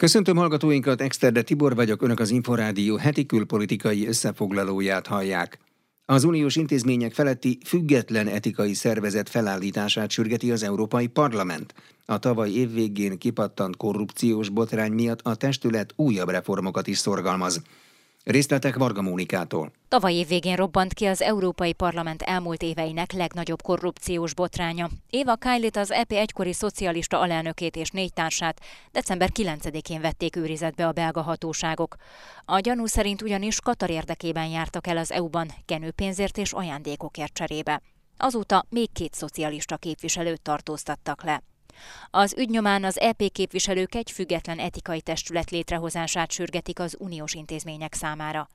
Köszöntöm hallgatóinkat, Exterde Tibor vagyok, Önök az Inforádió heti külpolitikai összefoglalóját hallják. Az uniós intézmények feletti független etikai szervezet felállítását sürgeti az Európai Parlament. A tavaly év végén kipattant korrupciós botrány miatt a testület újabb reformokat is szorgalmaz. Részletek Varga Mónikától. Tavaly év végén robbant ki az Európai Parlament elmúlt éveinek legnagyobb korrupciós botránya. Éva Kylie az EP egykori szocialista alelnökét és négy társát december 9-én vették őrizetbe a belga hatóságok. A gyanú szerint ugyanis Katar érdekében jártak el az EU-ban kenőpénzért és ajándékokért cserébe. Azóta még két szocialista képviselőt tartóztattak le. Az ügynyomán az EP képviselők egy független etikai testület létrehozását sürgetik az uniós intézmények számára.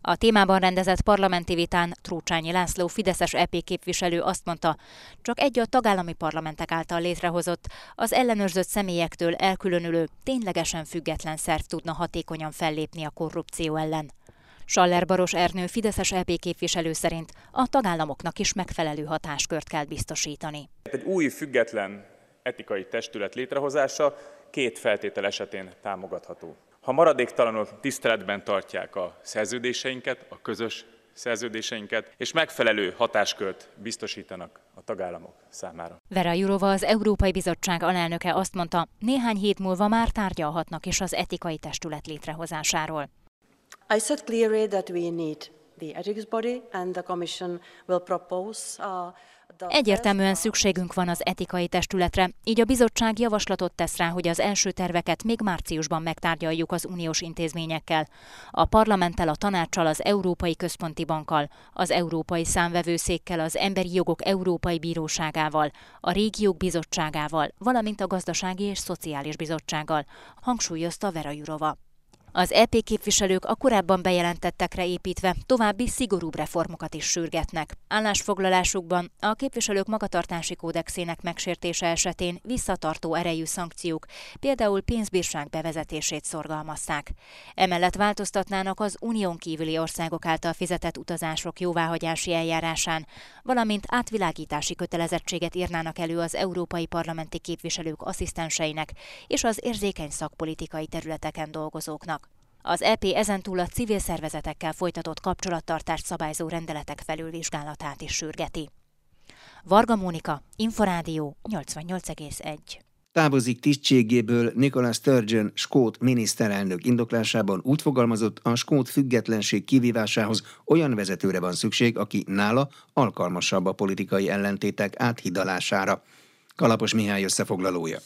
A témában rendezett parlamenti vitán Trócsányi László Fideszes EP képviselő azt mondta, csak egy a tagállami parlamentek által létrehozott, az ellenőrzött személyektől elkülönülő, ténylegesen független szerv tudna hatékonyan fellépni a korrupció ellen. Saller Baros Ernő Fideszes EP képviselő szerint a tagállamoknak is megfelelő hatáskört kell biztosítani. Egy új független etikai testület létrehozása két feltétel esetén támogatható. Ha maradéktalanul tiszteletben tartják a szerződéseinket, a közös szerződéseinket, és megfelelő hatáskört biztosítanak a tagállamok számára. Vera Jurova, az Európai Bizottság alelnöke azt mondta, néhány hét múlva már tárgyalhatnak is az etikai testület létrehozásáról. I said clearly that we need the ethics body and the commission will propose uh, Egyértelműen szükségünk van az etikai testületre, így a bizottság javaslatot tesz rá, hogy az első terveket még márciusban megtárgyaljuk az uniós intézményekkel. A parlamenttel, a tanácssal, az Európai Központi Bankkal, az Európai Számvevőszékkel, az Emberi Jogok Európai Bíróságával, a Régiók Bizottságával, valamint a Gazdasági és Szociális Bizottsággal, hangsúlyozta Vera Jurova. Az EP képviselők a korábban bejelentettekre építve további szigorúbb reformokat is sürgetnek. Állásfoglalásukban a képviselők magatartási kódexének megsértése esetén visszatartó erejű szankciók, például pénzbírság bevezetését szorgalmazták. Emellett változtatnának az unión kívüli országok által fizetett utazások jóváhagyási eljárásán, valamint átvilágítási kötelezettséget írnának elő az európai parlamenti képviselők asszisztenseinek és az érzékeny szakpolitikai területeken dolgozóknak. Az EP ezentúl a civil szervezetekkel folytatott kapcsolattartást szabályzó rendeletek felülvizsgálatát is sürgeti. Varga Mónika, Inforádió 88,1. Távozik tisztségéből Nicholas Sturgeon, skót miniszterelnök indoklásában úgy fogalmazott, a skót függetlenség kivívásához olyan vezetőre van szükség, aki nála alkalmasabb a politikai ellentétek áthidalására. Kalapos Mihály összefoglalója.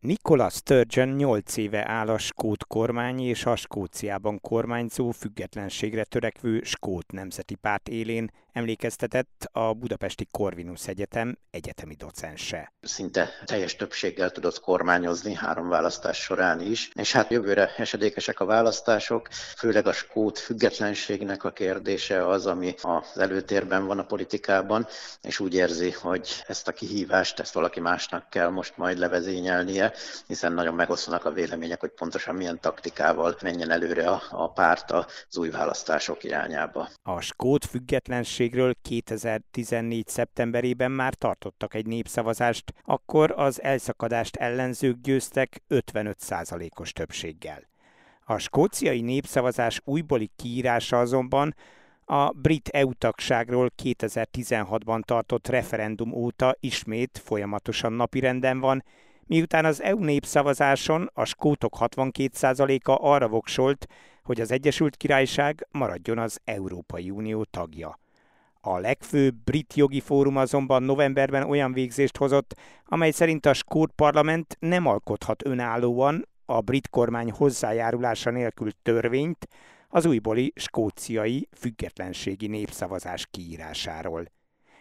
Nicola Sturgeon 8 éve áll a skót kormány és a Skóciában kormányzó függetlenségre törekvő skót nemzeti párt élén, emlékeztetett a Budapesti Corvinus Egyetem egyetemi docense. Szinte teljes többséggel tudott kormányozni három választás során is, és hát jövőre esedékesek a választások, főleg a skót függetlenségnek a kérdése az, ami az előtérben van a politikában, és úgy érzi, hogy ezt a kihívást, ezt valaki másnak kell most majd levezényelnie, hiszen nagyon megosztanak a vélemények, hogy pontosan milyen taktikával menjen előre a, a párt az új választások irányába. A skót függetlenség függetlenségről 2014. szeptemberében már tartottak egy népszavazást, akkor az elszakadást ellenzők győztek 55%-os többséggel. A skóciai népszavazás újbóli kiírása azonban a brit EU tagságról 2016-ban tartott referendum óta ismét folyamatosan napirenden van, miután az EU népszavazáson a skótok 62%-a arra voksolt, hogy az Egyesült Királyság maradjon az Európai Unió tagja. A legfőbb brit jogi fórum azonban novemberben olyan végzést hozott, amely szerint a skót parlament nem alkothat önállóan a brit kormány hozzájárulása nélkül törvényt az újbóli skóciai függetlenségi népszavazás kiírásáról.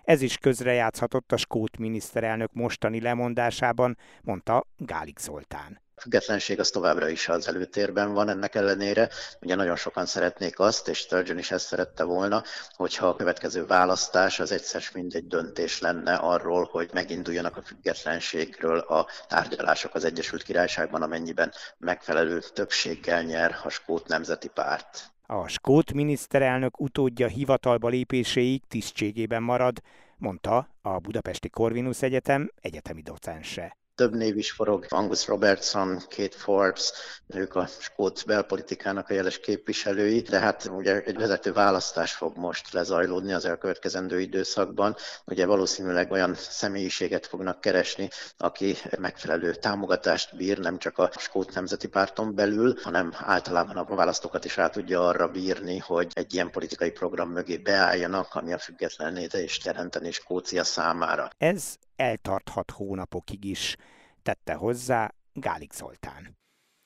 Ez is közrejátszhatott a skót miniszterelnök mostani lemondásában, mondta Gálik Zoltán függetlenség az továbbra is az előtérben van ennek ellenére. Ugye nagyon sokan szeretnék azt, és Sturgeon is ezt szerette volna, hogyha a következő választás az egyszer mindegy döntés lenne arról, hogy meginduljanak a függetlenségről a tárgyalások az Egyesült Királyságban, amennyiben megfelelő többséggel nyer a Skót Nemzeti Párt. A skót miniszterelnök utódja hivatalba lépéséig tisztségében marad, mondta a Budapesti Corvinus Egyetem egyetemi docense. Több név is forog, Angus Robertson, Kate Forbes, ők a skót belpolitikának a jeles képviselői, de hát ugye egy vezető választás fog most lezajlódni az elkövetkezendő időszakban. Ugye valószínűleg olyan személyiséget fognak keresni, aki megfelelő támogatást bír, nem csak a Skót Nemzeti Párton belül, hanem általában a választókat is rá tudja arra bírni, hogy egy ilyen politikai program mögé beálljanak, ami a független és teremteni Skócia számára. Ez eltarthat hónapokig is, tette hozzá Gálik Zoltán.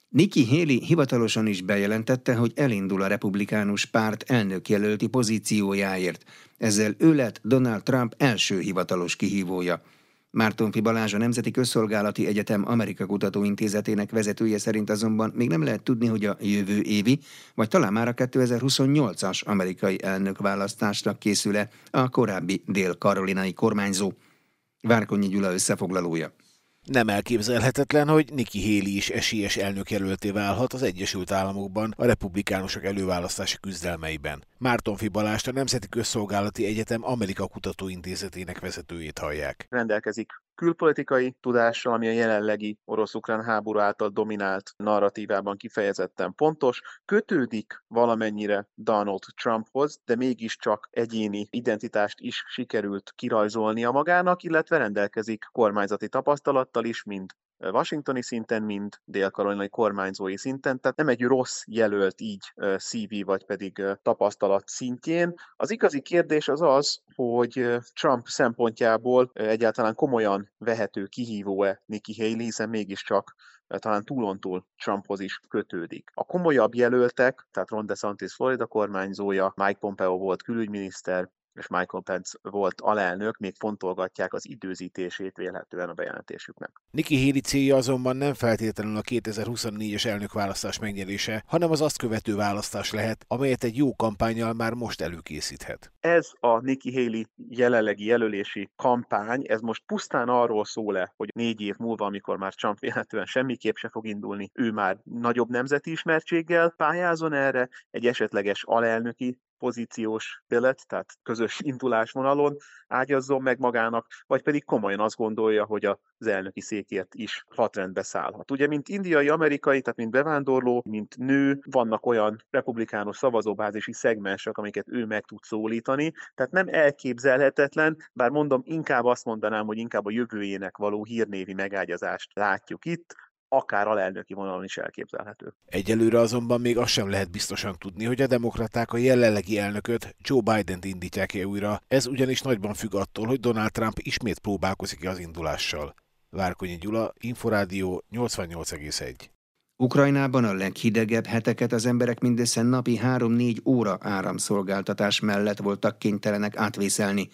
Nikki Haley hivatalosan is bejelentette, hogy elindul a republikánus párt elnökjelölti pozíciójáért. Ezzel ő lett Donald Trump első hivatalos kihívója. Mártonfi Balázs a Nemzeti Közszolgálati Egyetem Amerika Kutatóintézetének vezetője szerint azonban még nem lehet tudni, hogy a jövő évi, vagy talán már a 2028-as amerikai elnökválasztásnak készül-e a korábbi dél-karolinai kormányzó. Várkonyi Gyula összefoglalója. Nem elképzelhetetlen, hogy Nikki Haley is esélyes elnökjelölté válhat az Egyesült Államokban a republikánusok előválasztási küzdelmeiben. Márton Balást a Nemzeti Közszolgálati Egyetem Amerika Kutatóintézetének vezetőjét hallják. Rendelkezik külpolitikai tudással, ami a jelenlegi orosz-ukrán háború által dominált narratívában kifejezetten pontos, kötődik valamennyire Donald Trumphoz, de mégiscsak egyéni identitást is sikerült kirajzolnia magának, illetve rendelkezik kormányzati tapasztalattal is, mint washingtoni szinten, mind dél-karolinai kormányzói szinten, tehát nem egy rossz jelölt így CV vagy pedig tapasztalat szintjén. Az igazi kérdés az az, hogy Trump szempontjából egyáltalán komolyan vehető kihívó-e Nikki Haley, hiszen mégiscsak talán túlontúl Trumphoz is kötődik. A komolyabb jelöltek, tehát Ron DeSantis Florida kormányzója, Mike Pompeo volt külügyminiszter, és Michael Pence volt alelnök, még fontolgatják az időzítését vélhetően a bejelentésüknek. Nikki Haley célja azonban nem feltétlenül a 2024-es elnökválasztás megnyerése, hanem az azt követő választás lehet, amelyet egy jó kampányjal már most előkészíthet. Ez a Nikki Haley jelenlegi jelölési kampány, ez most pusztán arról szól-e, hogy négy év múlva, amikor már Trump vélhetően semmiképp se fog indulni, ő már nagyobb nemzeti ismertséggel pályázon erre, egy esetleges alelnöki pozíciós belet, tehát közös indulásvonalon ágyazzon meg magának, vagy pedig komolyan azt gondolja, hogy az elnöki székért is hatrendbe szállhat. Ugye, mint indiai, amerikai, tehát mint bevándorló, mint nő, vannak olyan republikánus szavazóbázisi szegmensek, amiket ő meg tud szólítani, tehát nem elképzelhetetlen, bár mondom, inkább azt mondanám, hogy inkább a jövőjének való hírnévi megágyazást látjuk itt, akár alelnöki vonalon is elképzelhető. Egyelőre azonban még azt sem lehet biztosan tudni, hogy a demokraták a jelenlegi elnököt, Joe Biden-t indítják-e újra, ez ugyanis nagyban függ attól, hogy Donald Trump ismét próbálkozik az indulással. Várkonyi Gyula, Inforádió 88,1. Ukrajnában a leghidegebb heteket az emberek mindössze napi 3-4 óra áramszolgáltatás mellett voltak kénytelenek átvészelni.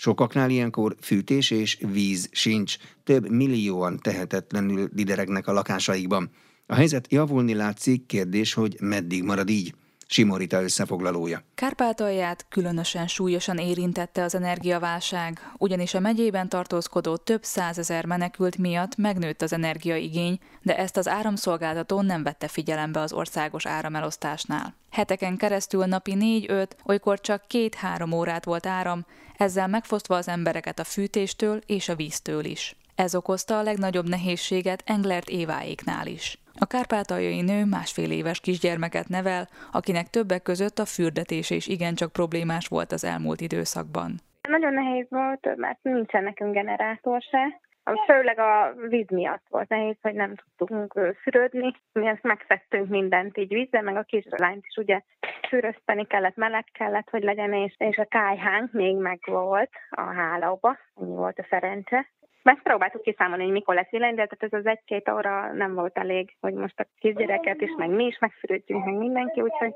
Sokaknál ilyenkor fűtés és víz sincs, több millióan tehetetlenül dideregnek a lakásaikban. A helyzet javulni látszik, kérdés, hogy meddig marad így. Simorita összefoglalója. Kárpátalját különösen súlyosan érintette az energiaválság, ugyanis a megyében tartózkodó több százezer menekült miatt megnőtt az energiaigény, de ezt az áramszolgáltató nem vette figyelembe az országos áramelosztásnál. Heteken keresztül napi 4-5, olykor csak 2-3 órát volt áram, ezzel megfosztva az embereket a fűtéstől és a víztől is. Ez okozta a legnagyobb nehézséget Englert Éváéknál is. A kárpátaljai nő másfél éves kisgyermeket nevel, akinek többek között a fürdetés is igencsak problémás volt az elmúlt időszakban. Nagyon nehéz volt, mert nincsen nekünk generátor se. Főleg a víz miatt volt nehéz, hogy nem tudtunk fürödni. Mi ezt megszedtünk mindent így vízzel, meg a kislányt is ugye fürözteni kellett, meleg kellett, hogy legyen, és, és a kájhánk még meg volt a hálóba, ennyi volt a szerencse. Megpróbáltuk kiszámolni, hogy mikor lesz villany, de tehát ez az egy-két óra nem volt elég, hogy most a kisgyereket is, meg mi is megfürödjünk, meg mindenki, úgyhogy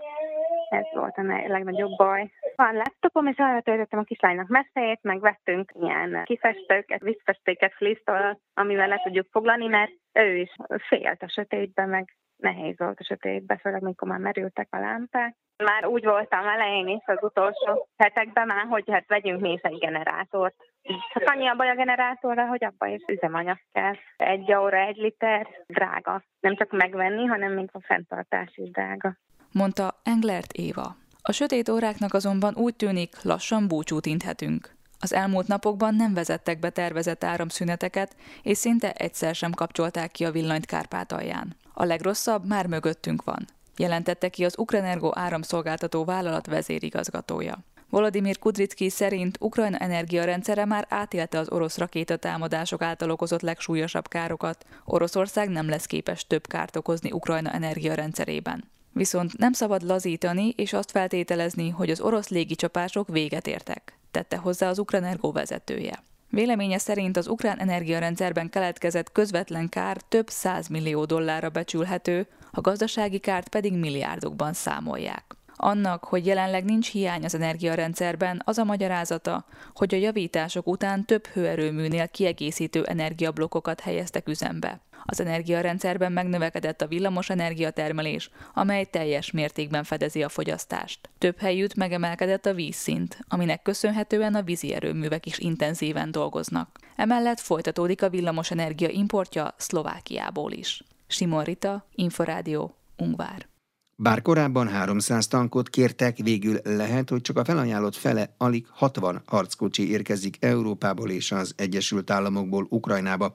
ez volt a legnagyobb baj. Van laptopom, és arra töltöttem a kislánynak messzejét, meg vettünk ilyen kifestőket, vízfestéket flisztól, amivel le tudjuk foglalni, mert ő is félt a sötétben, meg nehéz volt a sötétben, főleg mikor már merültek a lámpák. Már úgy voltam elején is az utolsó hetekben már, hogy hát vegyünk mi egy generátort. Csak annyi a baj a generátorra, hogy abban is üzemanyag kell. Egy óra, egy liter, drága. Nem csak megvenni, hanem még a fenntartás is drága. Mondta Englert Éva. A sötét óráknak azonban úgy tűnik, lassan búcsút inthetünk. Az elmúlt napokban nem vezettek be tervezett áramszüneteket, és szinte egyszer sem kapcsolták ki a villanyt Kárpátalján. A legrosszabb már mögöttünk van, jelentette ki az Ukrenergo áramszolgáltató vállalat vezérigazgatója. Volodymyr Kudricki szerint Ukrajna energiarendszere már átélte az orosz rakétatámadások által okozott legsúlyosabb károkat. Oroszország nem lesz képes több kárt okozni Ukrajna energiarendszerében. Viszont nem szabad lazítani és azt feltételezni, hogy az orosz légicsapások véget értek, tette hozzá az Ukrenergo vezetője. Véleménye szerint az ukrán energiarendszerben keletkezett közvetlen kár több millió dollárra becsülhető, a gazdasági kárt pedig milliárdokban számolják. Annak, hogy jelenleg nincs hiány az energiarendszerben, az a magyarázata, hogy a javítások után több hőerőműnél kiegészítő energiablokkokat helyeztek üzembe. Az energiarendszerben megnövekedett a villamos energiatermelés, amely teljes mértékben fedezi a fogyasztást. Több helyütt megemelkedett a vízszint, aminek köszönhetően a vízi erőművek is intenzíven dolgoznak. Emellett folytatódik a villamos energia importja Szlovákiából is. Simon Rita, Inforádió, Ungvár. Bár korábban 300 tankot kértek, végül lehet, hogy csak a felajánlott fele alig 60 harckocsi érkezik Európából és az Egyesült Államokból Ukrajnába.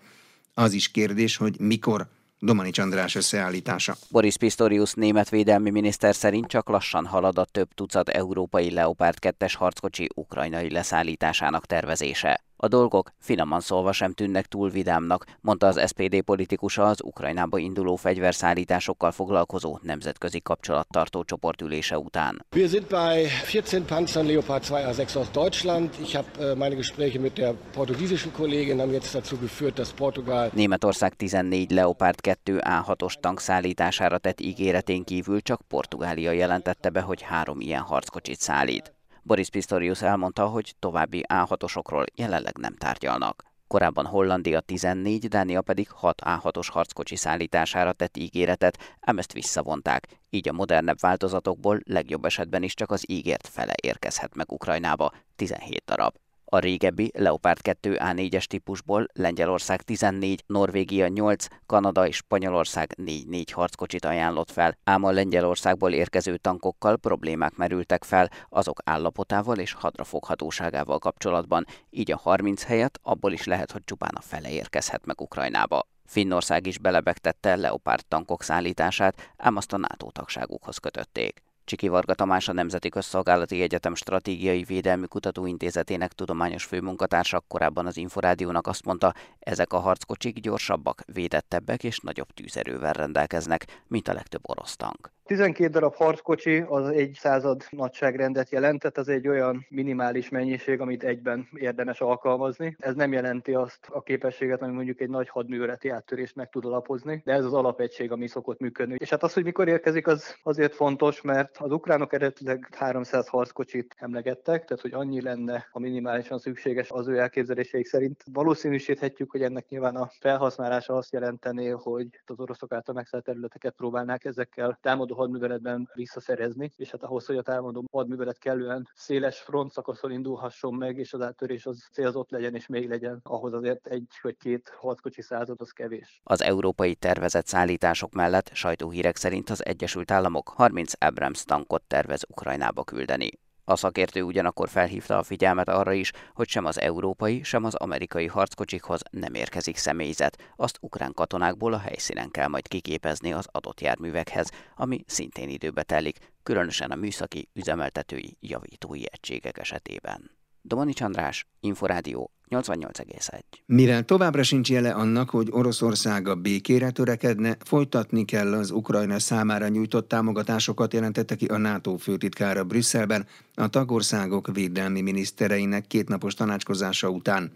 Az is kérdés, hogy mikor Domani András összeállítása. Boris Pistorius német védelmi miniszter szerint csak lassan halad a több tucat európai Leopard 2-es harckocsi ukrajnai leszállításának tervezése. A dolgok finoman szólva sem tűnnek túl vidámnak, mondta az SPD politikusa az Ukrajnába induló fegyverszállításokkal foglalkozó nemzetközi kapcsolattartó csoportülése után. Wir sind bei 14 Panzern Leopard 2A6 aus Deutschland. Ich habe äh, meine Gespräche mit der portugiesischen Kollegin haben jetzt dazu geführt, dass Portugal Németország 14 Leopard 2 A6-os tank szállítására tett ígéretén kívül csak Portugália jelentette be, hogy három ilyen harckocsit szállít. Boris Pistorius elmondta, hogy további A6-osokról jelenleg nem tárgyalnak. Korábban Hollandia 14, Dánia pedig 6 A6-os harckocsi szállítására tett ígéretet, ám ezt visszavonták, így a modernebb változatokból legjobb esetben is csak az ígért fele érkezhet meg Ukrajnába, 17 darab. A régebbi Leopard 2 A4-es típusból Lengyelország 14, Norvégia 8, Kanada és Spanyolország 4-4 harckocsit ajánlott fel, ám a Lengyelországból érkező tankokkal problémák merültek fel azok állapotával és hadrafoghatóságával kapcsolatban, így a 30 helyett abból is lehet, hogy csupán a fele érkezhet meg Ukrajnába. Finnország is belebegtette Leopard tankok szállítását, ám azt a NATO tagságukhoz kötötték. Csiki Varga Tamás a Nemzeti Közszolgálati Egyetem Stratégiai Védelmi Kutatóintézetének tudományos főmunkatársa korábban az Inforádiónak azt mondta, ezek a harckocsik gyorsabbak, védettebbek és nagyobb tűzerővel rendelkeznek, mint a legtöbb orosz tank. 12 darab harckocsi az egy század nagyságrendet jelentett, az egy olyan minimális mennyiség, amit egyben érdemes alkalmazni. Ez nem jelenti azt a képességet, ami mondjuk egy nagy hadműveleti áttörést meg tud alapozni, de ez az alapegység, ami szokott működni. És hát az, hogy mikor érkezik, az azért fontos, mert az ukránok eredetileg 300 harckocsit emlegettek, tehát hogy annyi lenne a minimálisan szükséges az ő elképzeléseik szerint. Valószínűsíthetjük, hogy ennek nyilván a felhasználása azt jelentené, hogy az oroszok által megszállt területeket próbálnák ezekkel támadó hadműveletben visszaszerezni, és hát ahhoz, hogy a támadó hadművelet kellően széles front szakaszon indulhasson meg, és az áttörés az célzott legyen és még legyen, ahhoz azért egy vagy két harckocsi század az kevés. Az európai tervezett szállítások mellett sajtóhírek szerint az Egyesült Államok 30 Abrams tankot tervez Ukrajnába küldeni. A szakértő ugyanakkor felhívta a figyelmet arra is, hogy sem az európai, sem az amerikai harckocsikhoz nem érkezik személyzet. Azt ukrán katonákból a helyszínen kell majd kiképezni az adott járművekhez, ami szintén időbe telik, különösen a műszaki, üzemeltetői, javítói egységek esetében. Domani Csandrás, Inforádió 88,1. Mivel továbbra sincs jele annak, hogy Oroszország a békére törekedne, folytatni kell az Ukrajna számára nyújtott támogatásokat, jelentette ki a NATO főtitkára Brüsszelben a tagországok védelmi minisztereinek kétnapos tanácskozása után.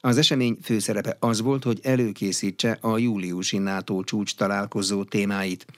Az esemény főszerepe az volt, hogy előkészítse a júliusi NATO csúcs találkozó témáit –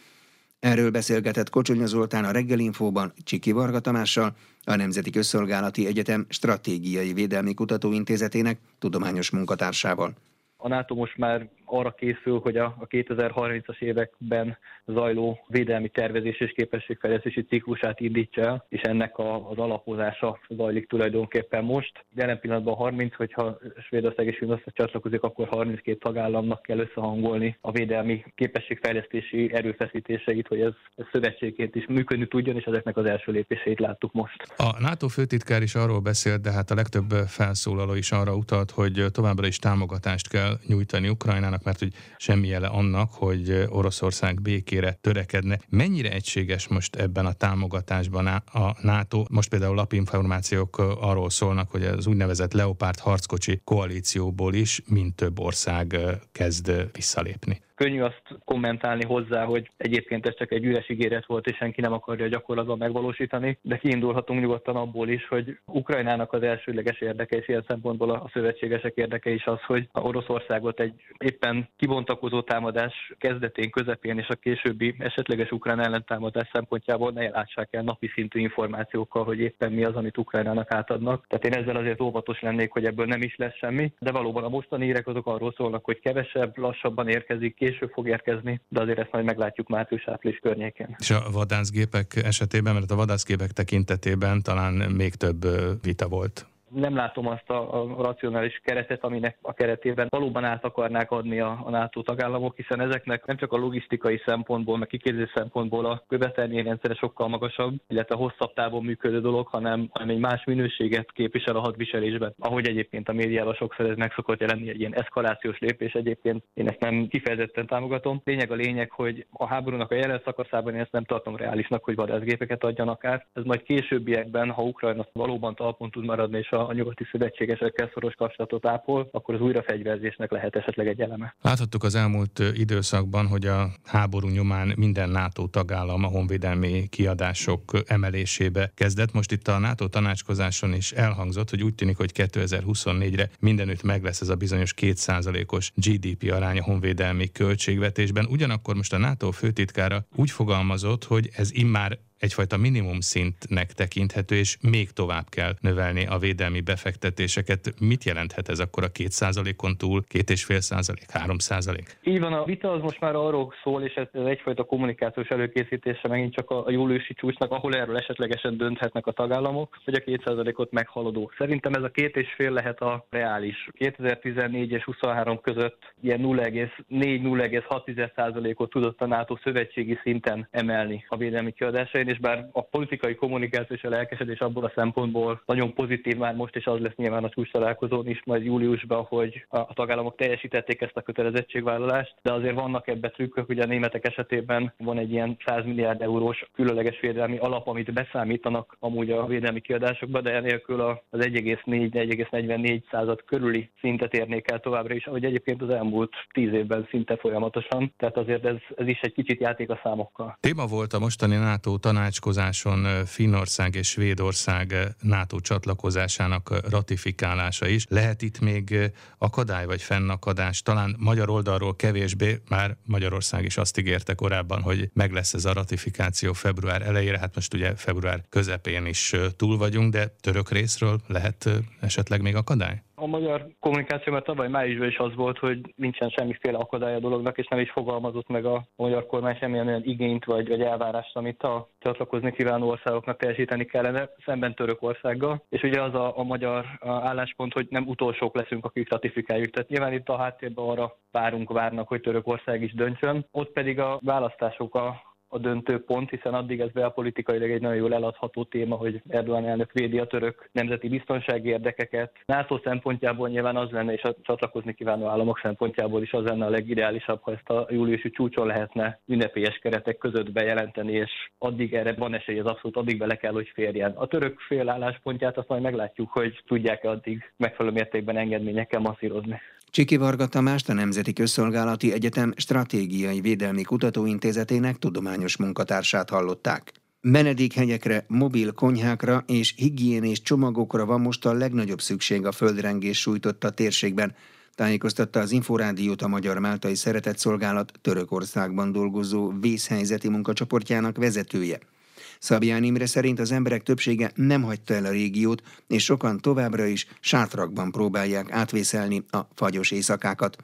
Erről beszélgetett Kocsonya Zoltán a reggelinfóban Csiki Varga Tamással, a Nemzeti Közszolgálati Egyetem Stratégiai Védelmi Kutatóintézetének tudományos munkatársával. A NATO most már arra készül, hogy a, a 2030-as években zajló védelmi tervezés és képességfejlesztési ciklusát indítsa el, és ennek az alapozása zajlik tulajdonképpen most. Jelen pillanatban 30, hogyha Svédország és Finnország csatlakozik, akkor 32 tagállamnak kell összehangolni a védelmi képességfejlesztési erőfeszítéseit, hogy ez, ez szövetségként is működni tudjon, és ezeknek az első lépéseit láttuk most. A NATO főtitkár is arról beszélt, de hát a legtöbb felszólaló is arra utalt, hogy továbbra is támogatást kell nyújtani Ukrajnának, mert hogy semmi jele annak, hogy Oroszország békére törekedne. Mennyire egységes most ebben a támogatásban a NATO? Most például lapinformációk arról szólnak, hogy az úgynevezett Leopard harckocsi koalícióból is mind több ország kezd visszalépni könnyű azt kommentálni hozzá, hogy egyébként ez csak egy üres ígéret volt, és senki nem akarja gyakorlatban megvalósítani, de kiindulhatunk nyugodtan abból is, hogy Ukrajnának az elsőleges érdeke, és ilyen szempontból a szövetségesek érdeke is az, hogy a Oroszországot egy éppen kibontakozó támadás kezdetén, közepén és a későbbi esetleges ukrán ellentámadás szempontjából ne lássák el napi szintű információkkal, hogy éppen mi az, amit Ukrajnának átadnak. Tehát én ezzel azért óvatos lennék, hogy ebből nem is lesz semmi, de valóban a mostani írek azok arról szólnak, hogy kevesebb, lassabban érkezik, később fog érkezni, de azért ezt majd meglátjuk március-április környékén. És a vadászgépek esetében, mert a vadászgépek tekintetében talán még több vita volt nem látom azt a, a racionális keretet, aminek a keretében valóban át akarnák adni a, a NATO tagállamok, hiszen ezeknek nem csak a logisztikai szempontból, meg kiképzés szempontból a követelményrendszere sokkal magasabb, illetve hosszabb távon működő dolog, hanem, hanem egy más minőséget képvisel a hadviselésben. Ahogy egyébként a médiában sokszor ez meg szokott jelenni egy ilyen eszkalációs lépés, egyébként én ezt nem kifejezetten támogatom. Lényeg a lényeg, hogy a háborúnak a jelen szakaszában én ezt nem tartom reálisnak, hogy vadászgépeket adjanak át. Ez majd későbbiekben, ha Ukrajna valóban talpon tud maradni, és a a nyugati szövetségesekkel szoros kapcsolatot ápol, akkor az újrafegyverzésnek lehet esetleg egy eleme. Láthattuk az elmúlt időszakban, hogy a háború nyomán minden NATO tagállam a honvédelmi kiadások emelésébe kezdett. Most itt a NATO tanácskozáson is elhangzott, hogy úgy tűnik, hogy 2024-re mindenütt meg lesz ez a bizonyos 2%-os GDP arány a honvédelmi költségvetésben. Ugyanakkor most a NATO főtitkára úgy fogalmazott, hogy ez immár egyfajta minimum szintnek tekinthető, és még tovább kell növelni a védelmi befektetéseket. Mit jelenthet ez akkor a 2%-on túl, 2,5%, 3%? Így van, a vita az most már arról szól, és ez egyfajta kommunikációs előkészítése megint csak a júliusi csúcsnak, ahol erről esetlegesen dönthetnek a tagállamok, hogy a 2%-ot meghaladó. Szerintem ez a két és fél lehet a reális. 2014 és 23 között ilyen 0,4-0,6%-ot tudott a NATO szövetségi szinten emelni a védelmi kiadásain, és bár a politikai kommunikáció és a lelkesedés abból a szempontból nagyon pozitív már most, és az lesz nyilván a csúcs találkozón is majd júliusban, hogy a tagállamok teljesítették ezt a kötelezettségvállalást, de azért vannak ebbe trükkök, ugye a németek esetében van egy ilyen 100 milliárd eurós különleges védelmi alap, amit beszámítanak amúgy a védelmi kiadásokba, de enélkül az 1,4-1,44 század körüli szintet érnék el továbbra is, ahogy egyébként az elmúlt tíz évben szinte folyamatosan, tehát azért ez, ez is egy kicsit játék a számokkal. Téma volt a mostani NATO tanács tanácskozáson Finnország és Svédország NATO csatlakozásának ratifikálása is. Lehet itt még akadály vagy fennakadás? Talán magyar oldalról kevésbé, már Magyarország is azt ígérte korábban, hogy meg lesz ez a ratifikáció február elejére, hát most ugye február közepén is túl vagyunk, de török részről lehet esetleg még akadály? A magyar kommunikáció mert tavaly májusban is az volt, hogy nincsen semmiféle akadály a dolognak, és nem is fogalmazott meg a magyar kormány semmilyen olyan igényt vagy, vagy elvárást, amit a csatlakozni kívánó országoknak teljesíteni kellene, szemben Törökországgal. És ugye az a, a magyar álláspont, hogy nem utolsók leszünk, akik ratifikáljuk. Tehát nyilván itt a háttérben arra várunk, várnak, hogy Törökország is döntsön. Ott pedig a választások a a döntő pont, hiszen addig ez belpolitikailag egy nagyon jól eladható téma, hogy Erdogan elnök védi a török nemzeti biztonsági érdekeket. NATO szempontjából nyilván az lenne, és a csatlakozni kívánó államok szempontjából is az lenne a legideálisabb, ha ezt a júliusi csúcson lehetne ünnepélyes keretek között bejelenteni, és addig erre van esély, az abszolút addig bele kell, hogy férjen. A török fél álláspontját azt majd meglátjuk, hogy tudják-e addig megfelelő mértékben engedményekkel masszírozni. Csiki Varga Tamást a Nemzeti Közszolgálati Egyetem Stratégiai Védelmi Kutatóintézetének tudományos munkatársát hallották. Menedékhegyekre, mobil konyhákra és higiénés csomagokra van most a legnagyobb szükség a földrengés sújtotta térségben, tájékoztatta az Inforádiót a Magyar Máltai Szeretetszolgálat Törökországban dolgozó vészhelyzeti munkacsoportjának vezetője. Szabján Imre szerint az emberek többsége nem hagyta el a régiót, és sokan továbbra is sátrakban próbálják átvészelni a fagyos éjszakákat.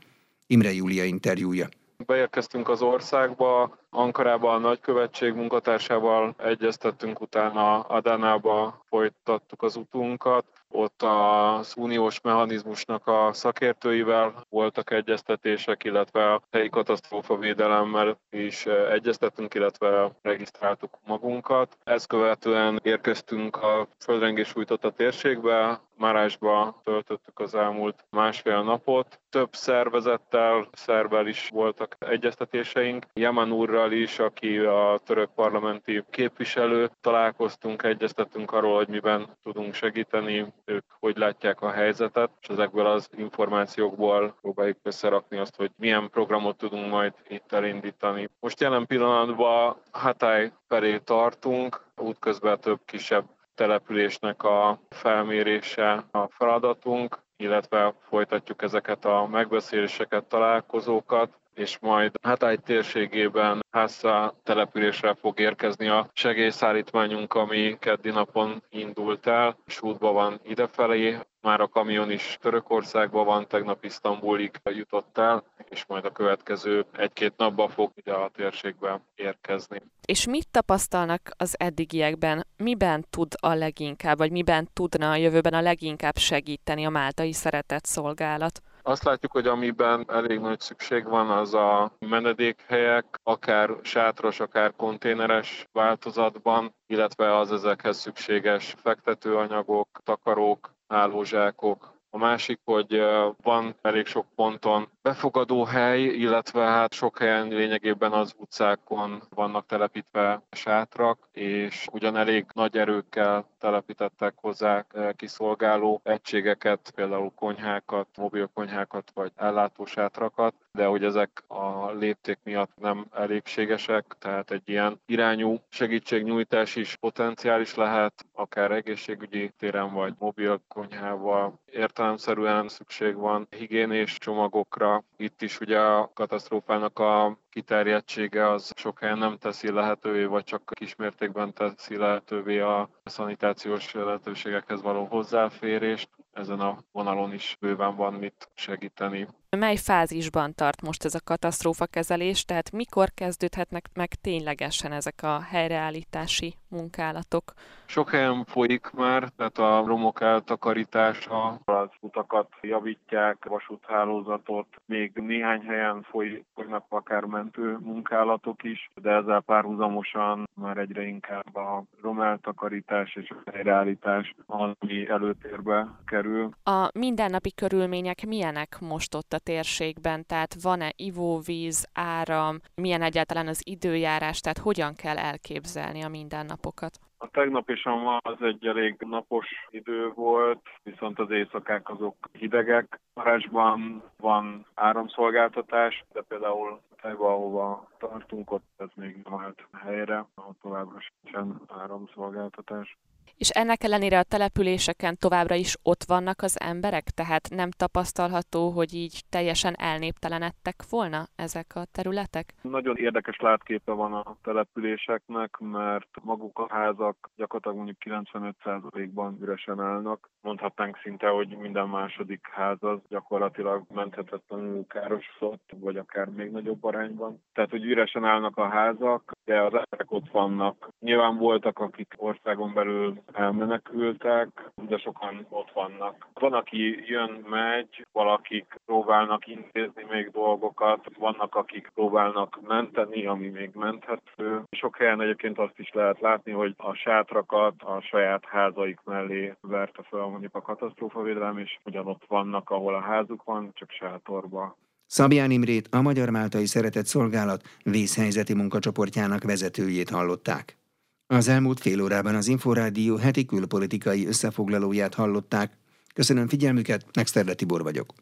Imre Júlia interjúja. Beérkeztünk az országba, Ankarában a nagykövetség munkatársával egyeztettünk, utána Adánába folytattuk az utunkat. Ott az uniós mechanizmusnak a szakértőivel voltak egyeztetések, illetve a helyi katasztrófavédelemmel is egyeztettünk, illetve regisztráltuk magunkat. Ezt követően érkeztünk a földrengés a térségbe, Márásba töltöttük az elmúlt másfél napot. Több szervezettel, szervel is voltak egyeztetéseink. Yaman úrral is, aki a török parlamenti képviselő. Találkoztunk, egyeztettünk arról, hogy miben tudunk segíteni, ők hogy látják a helyzetet, és ezekből az információkból próbáljuk összerakni azt, hogy milyen programot tudunk majd itt elindítani. Most jelen pillanatban Hatay felé tartunk, útközben több kisebb településnek a felmérése a feladatunk, illetve folytatjuk ezeket a megbeszéléseket, találkozókat, és majd Hatály térségében Hassa településre fog érkezni a segélyszállítmányunk, ami keddi napon indult el, és útban van idefelé. Már a kamion is Törökországban van, tegnap Isztambulig jutott el, és majd a következő egy-két napban fog ide a térségbe érkezni. És mit tapasztalnak az eddigiekben? Miben tud a leginkább, vagy miben tudna a jövőben a leginkább segíteni a máltai szeretett szolgálat? Azt látjuk, hogy amiben elég nagy szükség van, az a menedékhelyek, akár sátros, akár konténeres változatban, illetve az ezekhez szükséges fektetőanyagok, takarók, hálózsákok, a másik, hogy van elég sok ponton befogadó hely, illetve hát sok helyen lényegében az utcákon vannak telepítve sátrak, és ugyan elég nagy erőkkel telepítettek hozzá kiszolgáló egységeket, például konyhákat, mobil konyhákat vagy ellátósátrakat, de hogy ezek a lépték miatt nem elégségesek, tehát egy ilyen irányú segítségnyújtás is potenciális lehet, akár egészségügyi téren vagy mobil konyhával. Értelemszerűen szükség van higiénés csomagokra. Itt is ugye a katasztrófának a kiterjedtsége az sok helyen nem teszi lehetővé, vagy csak kismértékben teszi lehetővé a szanitációs lehetőségekhez való hozzáférést. Ezen a vonalon is bőven van mit segíteni. Mely fázisban tart most ez a katasztrófa kezelés, tehát mikor kezdődhetnek meg ténylegesen ezek a helyreállítási munkálatok? Sok helyen folyik már, tehát a romok eltakarítása, az utakat javítják, vasúthálózatot, még néhány helyen folynak akár mentő munkálatok is, de ezzel párhuzamosan már egyre inkább a rom eltakarítás és a helyreállítás az, ami előtérbe kerül. A mindennapi körülmények milyenek most ott a térségben? Tehát van-e ivóvíz, áram, milyen egyáltalán az időjárás, tehát hogyan kell elképzelni a mindennapokat? A tegnap is az egy elég napos idő volt, viszont az éjszakák azok hidegek. Marásban van áramszolgáltatás, de például Tajba, ahova tartunk, ott ez még nem helyre, ahol továbbra sem áramszolgáltatás. És ennek ellenére a településeken továbbra is ott vannak az emberek, tehát nem tapasztalható, hogy így teljesen elnéptelenedtek volna ezek a területek? Nagyon érdekes látképe van a településeknek, mert maguk a házak gyakorlatilag mondjuk 95%-ban üresen állnak. Mondhatnánk szinte, hogy minden második ház az gyakorlatilag menthetetlenül károsodott, vagy akár még nagyobb arányban. Tehát, hogy üresen állnak a házak, de az emberek ott vannak. Nyilván voltak, akik országon belül elmenekültek, de sokan ott vannak. Van, aki jön, megy, valakik próbálnak intézni még dolgokat, vannak, akik próbálnak menteni, ami még menthető. Sok helyen egyébként azt is lehet látni, hogy a sátrakat a saját házaik mellé verte fel mondjuk a katasztrófavédelem, és ugyanott vannak, ahol a házuk van, csak sátorba. Szabján Imrét, a Magyar Máltai Szeretett Szolgálat vészhelyzeti munkacsoportjának vezetőjét hallották. Az elmúlt fél órában az Inforádió heti külpolitikai összefoglalóját hallották. Köszönöm figyelmüket, Megszterle Tibor vagyok.